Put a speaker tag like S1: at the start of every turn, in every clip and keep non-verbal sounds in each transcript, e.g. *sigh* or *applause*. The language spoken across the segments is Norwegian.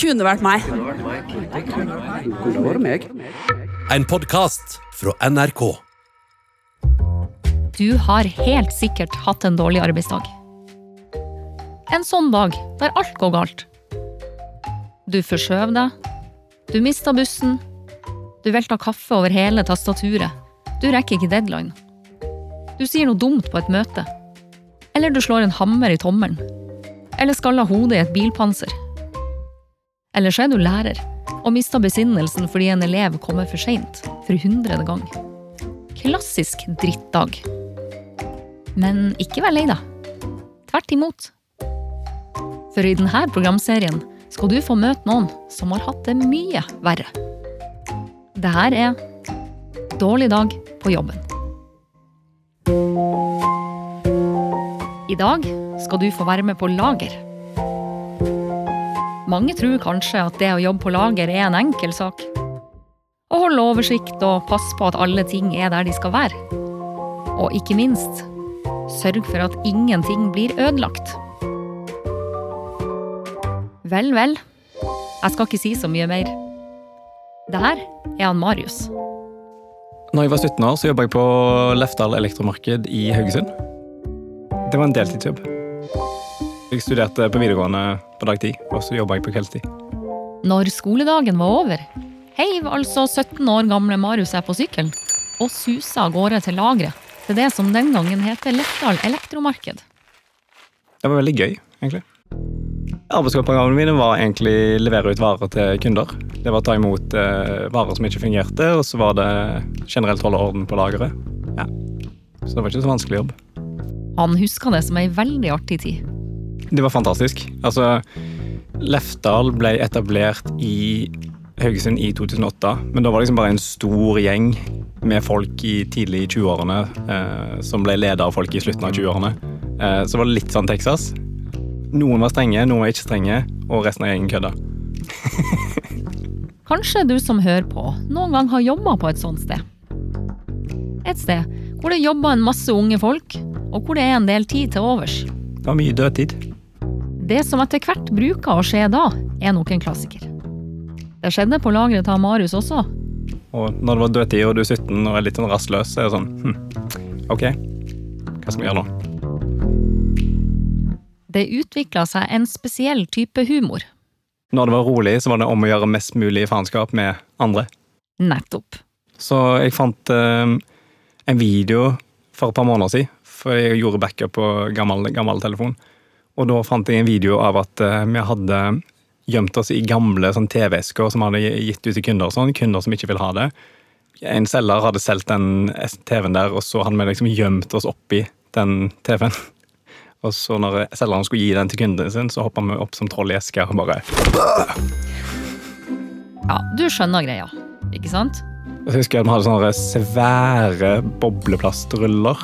S1: Kunne vært meg.
S2: Kunne vært meg.
S3: En podkast fra NRK.
S4: Du har helt sikkert hatt en dårlig arbeidsdag. En sånn dag der alt går galt. Du forskjøv deg. Du mista bussen. Du velta kaffe over hele tastaturet. Du rekker ikke deadline. Du sier noe dumt på et møte. Eller du slår en hammer i tommelen. Eller skaller hodet i et bilpanser. Eller så er du lærer og mister besinnelsen fordi en elev kommer for seint for hundrede gang. Klassisk drittdag. Men ikke vær lei deg. Tvert imot. For i denne programserien skal du få møte noen som har hatt det mye verre. Det her er Dårlig dag på jobben. I dag skal du få være med på lager. Mange tror kanskje at det å jobbe på lager er en enkel sak. Å holde oversikt og passe på at alle ting er der de skal være. Og ikke minst sørg for at ingenting blir ødelagt. Vel, vel. Jeg skal ikke si så mye mer. Det her er han Marius.
S5: Når jeg var 17 år, så jobba jeg på Lefdal Elektromarked i Haugesund. Det var en deltidsjobb. Jeg studerte på videregående på dagtid, og så jobba jeg på kveldstid.
S4: Når skoledagen var over, heiv altså 17 år gamle Marius seg på sykkelen og susa av gårde til lageret til det som den gangen heter Lettdal Elektromarked.
S5: Det var veldig gøy, egentlig. Arbeidsoppgavene mine var egentlig levere ut varer til kunder. Det var å ta imot eh, varer som ikke fungerte, og så var det generelt holde orden på lageret. Ja. Så det var ikke så vanskelig jobb.
S4: Han husker det som ei veldig artig tid.
S5: Det var fantastisk. Altså, Lefdal ble etablert i Haugesund i 2008, men da var det liksom bare en stor gjeng med folk i tidlig 20-årene eh, som ble leda av folk i slutten av 20-årene. Eh, så var det litt sånn Texas. Noen var strenge, noen var ikke strenge, og resten av gjengen kødda. *laughs*
S4: Kanskje du som hører på, noen gang har jobba på et sånt sted. Et sted hvor det jobber en masse unge folk, og hvor det er en del tid til overs.
S5: Det var mye dødtid.
S4: Det som etter hvert bruker å skje da, er nok en klassiker. Det skjedde på lageret til Marius også.
S5: Og når det var dødtid og du er 17 og er litt sånn rastløs, så er det sånn hm, OK, hva skal vi gjøre nå?
S4: Det utvikla seg en spesiell type humor.
S5: Når det var rolig, så var det om å gjøre mest mulig faenskap med andre.
S4: Nettopp.
S5: Så jeg fant eh, en video for et par måneder siden, for jeg gjorde backup på gammel, gammel telefon. Og da fant jeg en video av at eh, vi hadde gjemt oss i gamle sånn TV-esker som hadde gitt ut til kunder, og sånn, kunder som ikke vil ha det. En selger hadde solgt den TV-en der, og så hadde vi liksom gjemt oss oppi den TV-en. *laughs* Og så når selgeren skulle gi den til kunden sin, så hoppa vi opp som troll i eska og bare
S4: Ja, du skjønner greia, ikke sant?
S5: Jeg husker at vi hadde sånne svære bobleplastruller.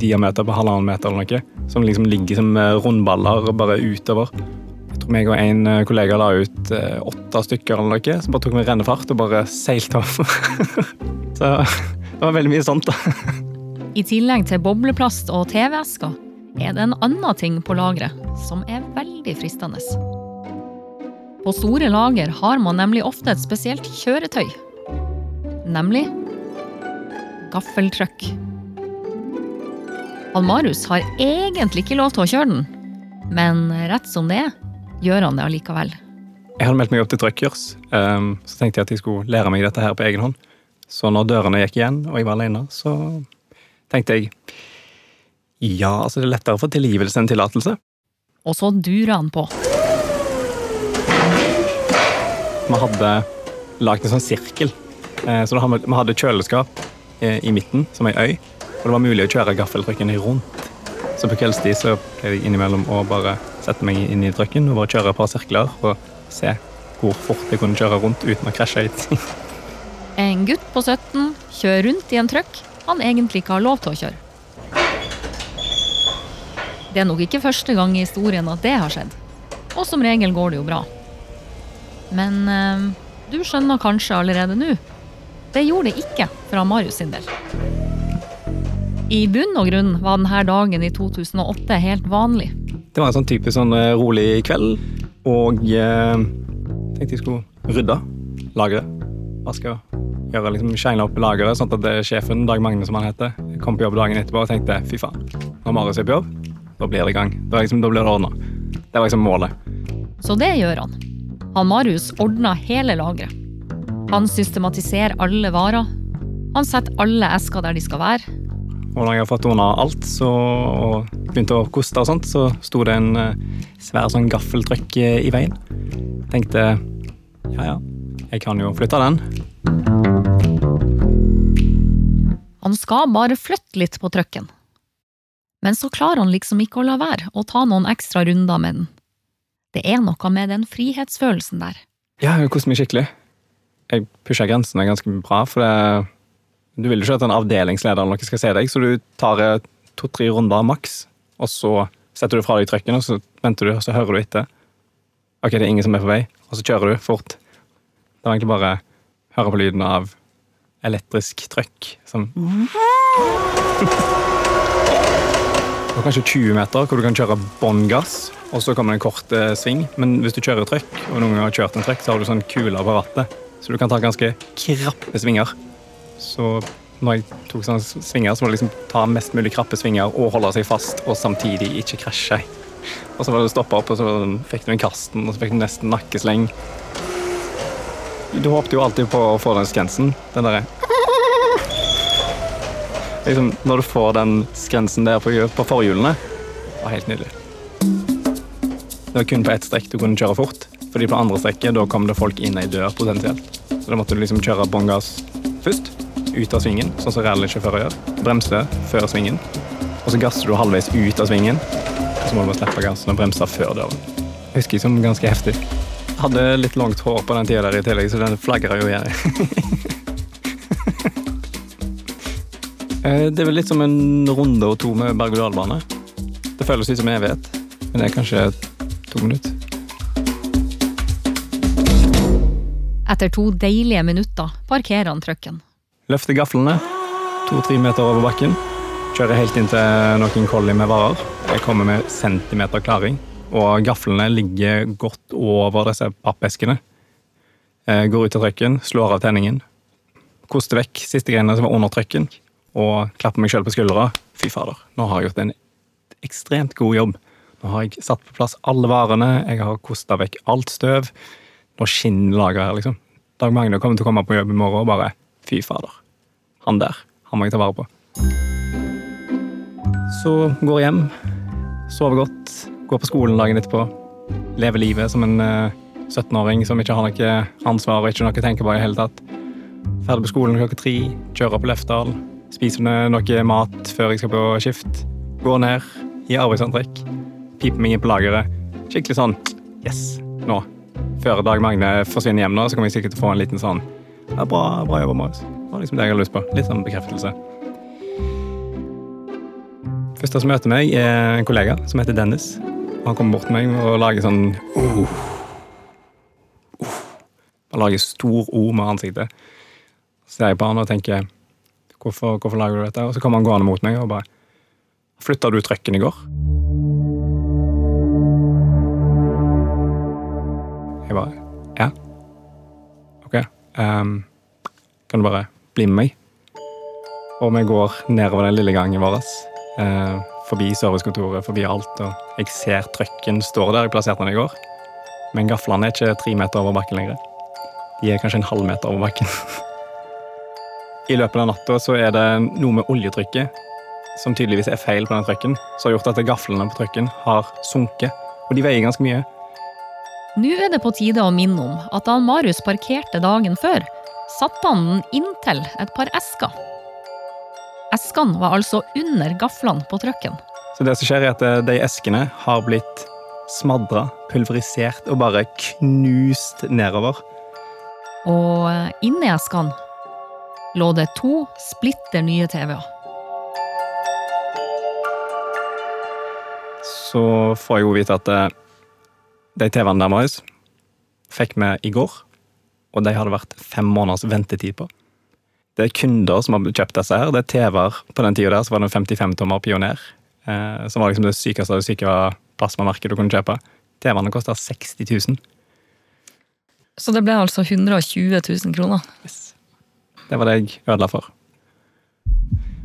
S5: Diameter på halvannen meter eller noe. Som liksom ligger som rundballer bare utover. Jeg tror meg og en kollega la ut åtte stykker eller noe. som bare tok med rennefart og bare seilte over. *laughs* så det var veldig mye sånt, da.
S4: I tillegg til bobleplast og TV-esker er det en annen ting på lageret som er veldig fristende. På store lager har man nemlig ofte et spesielt kjøretøy. Nemlig gaffeltruck. Han Marius har egentlig ikke lov til å kjøre den, men rett som det er, gjør han det allikevel.
S5: Jeg hadde meldt meg opp til truckers, um, så tenkte jeg at jeg skulle lære meg dette her på egen hånd. Så når dørene gikk igjen, og jeg var alene, så tenkte jeg ja, altså det er lettere å få tilgivelse enn tillatelse.
S4: Og så durer han på.
S5: Vi hadde lagd en sånn sirkel. Eh, så vi hadde kjøleskap eh, i midten, som ei øy. Og det var mulig å kjøre gaffeltrucken rundt. Så på kveldstid så pleide jeg innimellom å bare sette meg inn i trucken og bare kjøre et par sirkler og se hvor fort jeg kunne kjøre rundt uten å krasje i ting. *laughs*
S4: En gutt på 17 kjører rundt i en truck han egentlig ikke har lov til å kjøre. Det er nok ikke første gang i historien at det har skjedd. Og som regel går det jo bra. Men eh, du skjønner kanskje allerede nå. Det gjorde det ikke fra Marius sin del. I bunn og grunn var denne dagen i 2008 helt vanlig.
S5: Det var en sånn typisk sånn rolig kveld, og eh, Tenkte jeg skulle rydde lageret. Vaske og gjøre liksom shine opp lageret, sånn at sjefen, Dag Magne som han heter, kom på jobb dagen etterpå og tenkte fy faen, når Marius er på jobb, da blir det i gang. Da, liksom, da blir det ordna. Det var liksom målet.
S4: Så det gjør han. Han Marius ordner hele lageret. Han systematiserer alle varer. Han setter alle esker der de skal være.
S5: Og når jeg har fått ordna alt så, og begynte å koste og sånt, så sto det en eh, svær sånn gaffeltrykk i veien. Tenkte ja ja, jeg kan jo flytte den.
S4: Han skal bare flytte litt på trøkken. Men så klarer han liksom ikke å la være å ta noen ekstra runder med den. Det er noe med den frihetsfølelsen der.
S5: Ja, jeg koste meg skikkelig. Jeg pusha grensene ganske bra, for det, du vil jo ikke at en avdelingsleder eller noe skal se deg, så du tar eh, to-tre runder maks, og så setter du fra deg trøkken, og så venter du, og så hører du etter. Ok, det er ingen som er på vei, og så kjører du fort. Det var egentlig bare å høre på lyden av elektrisk trøkk som var kanskje 20 meter hvor du kan kjøre bånn gass, og så kommer det en kort eh, sving. Men hvis du kjører trøkk, og noen har kjørt en trøkk, så har du sånn kuler på rattet. Så du kan ta ganske krappe svinger. Så når jeg tok sånne svinger, så må du liksom ta mest mulig krappe svinger og holde seg fast, og samtidig ikke krasje. Og så var det å stoppe opp, og så fikk du en kasten, og så fikk du nesten nakkesleng. Du håpte jo alltid på å få den skrensen. Den derre liksom, Når du får den skrensen der på, på forhjulene, var helt nydelig. Det var kun på ett strekk du kunne kjøre fort, fordi på andre strekket da kom det folk inn ei dør potensielt. Så da måtte du liksom kjøre bånn gass først, ut av svingen, sånn som rallysjåfører gjør. Bremse før svingen, og så gasser du halvveis ut av svingen, og så må du bare slippe gassen og bremse før døren. Jeg husker som ganske heftig. Hadde litt langt hår på den tida der i tillegg, så den flagra jo igjen. *laughs* Eh, Det er vel litt som en runde og to med berg-og-dal-bane. Det føles ut som en evighet, men det er kanskje to minutter.
S4: Etter to deilige minutter parkerer han trøkken.
S5: Løfter gaflene to-tre meter over bakken. Kjører helt inn til noen collie med varer. Jeg kommer med centimeter klaring, og gaflene ligger godt over disse pappeskene. Jeg går ut av trøkken, slår av tenningen, koster vekk siste greiene som var under trøkken, og klapper meg sjøl på skuldra. Fy fader, nå har jeg gjort en ekstremt god jobb. Nå har jeg satt på plass alle varene, jeg har kosta vekk alt støv. Nå skinner laget her, liksom. Dag Magne kommer til å komme på jobb i morgen og bare Fy fader. Han der, han må jeg ta vare på. Så går jeg hjem, sover godt, går på skolen dagen etterpå. Lever livet som en eh, 17-åring som ikke har noe ansvar og ikke noe å tenke på i hele tatt. Ferdig på skolen klokka tre, kjører på Løftdal. spiser noe mat før jeg skal på skift. Går ned i arbeidsantrekk, piper meg inn på lageret. Skikkelig sånn Yes, nå. Før Dag Magne forsvinner hjem nå, så kommer jeg sikkert til å få en liten sånn ja, bra, bra jobba, Marius. Det var liksom det jeg hadde lyst på. Litt sånn bekreftelse. Første som møter meg, er en kollega som heter Dennis. Han kommer bort til meg og lager sånn uh, uh. Han lager stor O med ansiktet. Så ser jeg på han og tenker hvorfor, hvorfor lager du dette? Og så kommer han gående mot meg og bare Flytta du trøkken i går? Jeg bare Ehm, kan du bare bli med meg? Og vi går nedover den lille gangen vår. Uh, forbi servicekontoret, forbi alt. Og jeg ser trøkken står der. Jeg plasserte den i går. Men gaflene er ikke tre meter over bakken lenger. De er kanskje en halv meter over bakken. *laughs* I løpet av natta så er det noe med oljetrykket som tydeligvis er feil på den trøkken, som har gjort at gaflene på trøkken har sunket. Og de veier ganske mye.
S4: Nå er det på tide å minne om at da Marius parkerte dagen før, satte han den inntil et par esker. Eskene var altså under gaflene på trøkken.
S5: Så det som skjer er at eh, de eskene har blitt smadra, pulverisert og bare knust nedover.
S4: Og eh, inni eskene lå det to splitter nye TV-er.
S5: Så får jeg jo vite at eh, de TV-ene der, Marius, fikk vi i går. Og de hadde vært fem måneders ventetid på. Det er kunder som har kjøpt disse her. Det er TV-er på den tida der, så var det en 55-tommer Pioner. Eh, som var liksom det sykeste av det syke plasmamerket du kunne kjøpe. TV-ene kosta 60 000.
S4: Så det ble altså 120 000 kroner.
S5: Det var det jeg ødela for.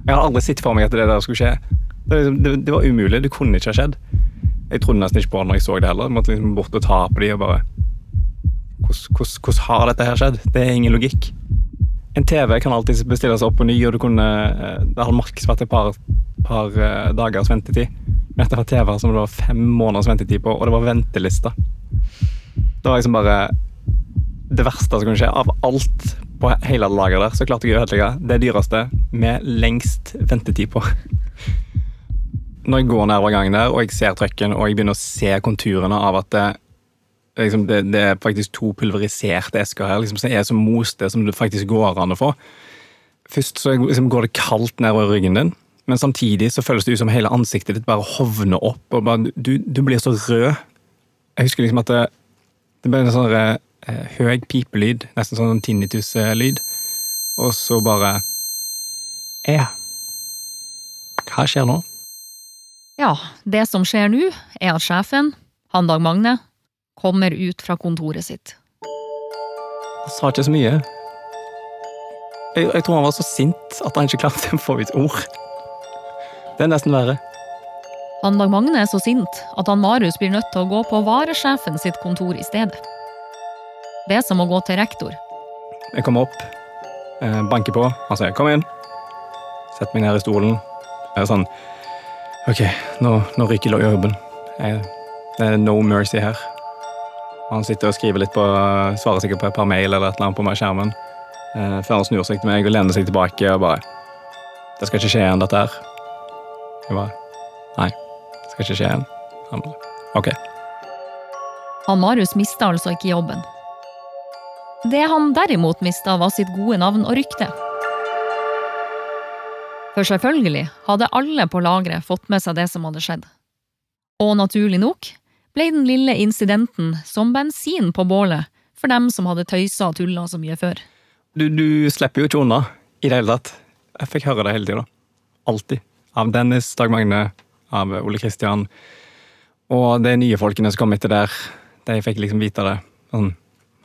S5: Jeg hadde aldri sett for meg at det der skulle skje. Det, det, det var umulig. Det kunne ikke ha skjedd. Jeg trodde nesten ikke på det når jeg så det heller. Jeg måtte liksom bort og ta på de og bare hvordan, har dette her skjedd? Det er ingen logikk. En TV kan alltid bestilles opp på ny, og du kunne, eh, det hadde maks vært et par, par eh, dagers ventetid. Men dette var TV-er som det var fem måneders ventetid på, og det var ventelista. Det var liksom bare det verste som kunne skje. Av alt på hele lageret der, så klarte jeg å ødelegge det dyreste med lengst ventetid på. Når jeg går nedover gangen der, og jeg ser trøkken, og jeg begynner å se konturene av at det, liksom, det, det er faktisk to pulveriserte esker her, liksom, som er så moste som det faktisk går an å få. Først så liksom, går det kaldt nedover ryggen din, men samtidig så føles det ut som hele ansiktet ditt bare hovner opp. og bare, du, du blir så rød. Jeg husker liksom at det, det ble en sånn eh, høy pipelyd, nesten sånn tinnitus-lyd. Og så bare Ja. Hva skjer nå?
S4: Ja, det som skjer nå, er at sjefen, han Dag Magne, kommer ut fra kontoret sitt.
S5: Han sa ikke så mye. Jeg, jeg tror han var så sint at han ikke klarte å få ut ord. Det er nesten verre.
S4: Han Dag Magne er så sint at han Marius blir nødt til å gå på varesjefen sitt kontor i stedet. Det er som å gå til rektor.
S5: Jeg kommer opp, eh, banker på, han sier 'kom inn'. Setter meg ned i stolen. Jeg er sånn Ok, nå, nå ryker jobben. Det er no mercy her. Han sitter og skriver litt på Svarer sikkert på et par mail eller et eller annet på meg skjermen. Eh, før han snur seg til meg og lener seg tilbake og bare 'Det skal ikke skje igjen, dette her'. Jeg bare 'Nei, det skal ikke skje igjen'. Han bare 'Ok'.
S4: Han Marius mista altså ikke jobben. Det han derimot mista, var sitt gode navn og rykte. For selvfølgelig hadde alle på lageret fått med seg det som hadde skjedd. Og naturlig nok ble den lille incidenten som bensin på bålet for dem som hadde tøysa og tulla så mye før.
S5: Du, du slipper jo ikke unna i det hele tatt. Jeg fikk høre det hele tida. Alltid. Av Dennis, Dag Magne, av Ole Kristian. Og de nye folkene som kom etter der, de fikk liksom vite det. Sånn,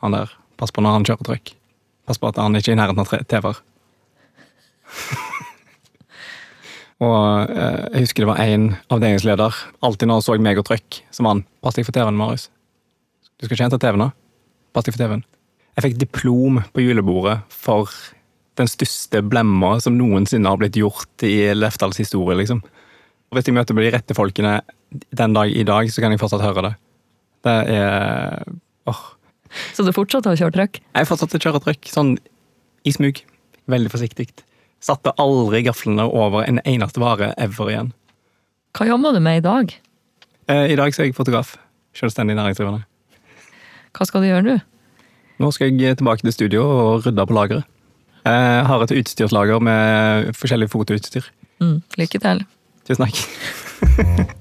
S5: han der, pass på når han kjører trøkk. Pass på at han ikke er i nærheten av TV-er. *laughs* og eh, jeg husker det var en avdelingsleder, alltid når han så meg og trøkk, som han Pass deg for TV-en, Marius. Du skal ikke hente TV nå. Pass deg for TV-en. Jeg fikk diplom på julebordet for den største blemma som noensinne har blitt gjort i Lefdals historie, liksom. Og hvis jeg møter de rette folkene den dag i dag, så kan jeg fortsatt høre det. Det er åh.
S4: Så du fortsatte å kjøre trøkk?
S5: Jeg fortsatte å kjøre trøkk, sånn i smug. Veldig forsiktig. Satte aldri gaflene over en eneste vare ever igjen.
S4: Hva jobber du med i dag?
S5: Eh, I dag så er jeg fotograf. Selvstendig næringsdrivende.
S4: Hva skal du gjøre nå?
S5: Nå skal jeg tilbake til studio og rydde på lageret. Jeg har et utstyrslager med forskjellig fotoutstyr.
S4: Mm, lykke til.
S5: Tusen takk. *laughs*